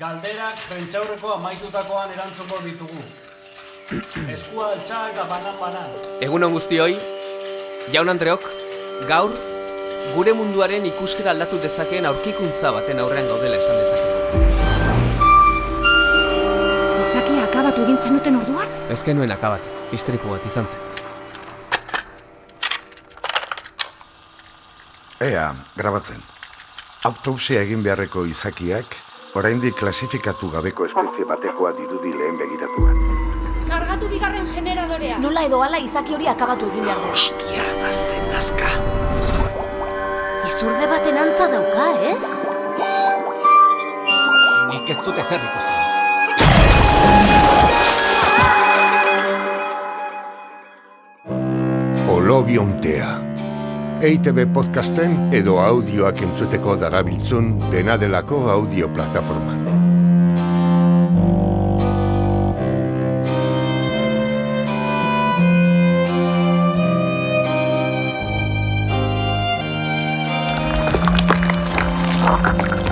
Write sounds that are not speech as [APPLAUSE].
Galderak prentxaurreko amaitutakoan erantzungo ditugu. [CLEARS THROAT] Eskua altxa eta banan banan. Egun on guztioi, jaun Andreok, gaur, gure munduaren ikuskera aldatu dezakeen aurkikuntza baten aurrean gaudela esan dezake. Izaki akabatu egin zenuten orduan? Ez genuen akabatu, istripu bat izan zen. Ea, grabatzen. Autopsia egin beharreko izakiak, oraindik klasifikatu gabeko espezie batekoa dirudi lehen begiratuan. Kargatu bigarren generadorea. Nola edo ala izaki hori akabatu egin behar du. Ostia, azen nazka. Izurde baten antza dauka, ez? Nik ez dute zer ikusten. Olobiontea. EITB podcasten edo audioak entzuteko darabiltzun dena delako audio plataforman. Ei,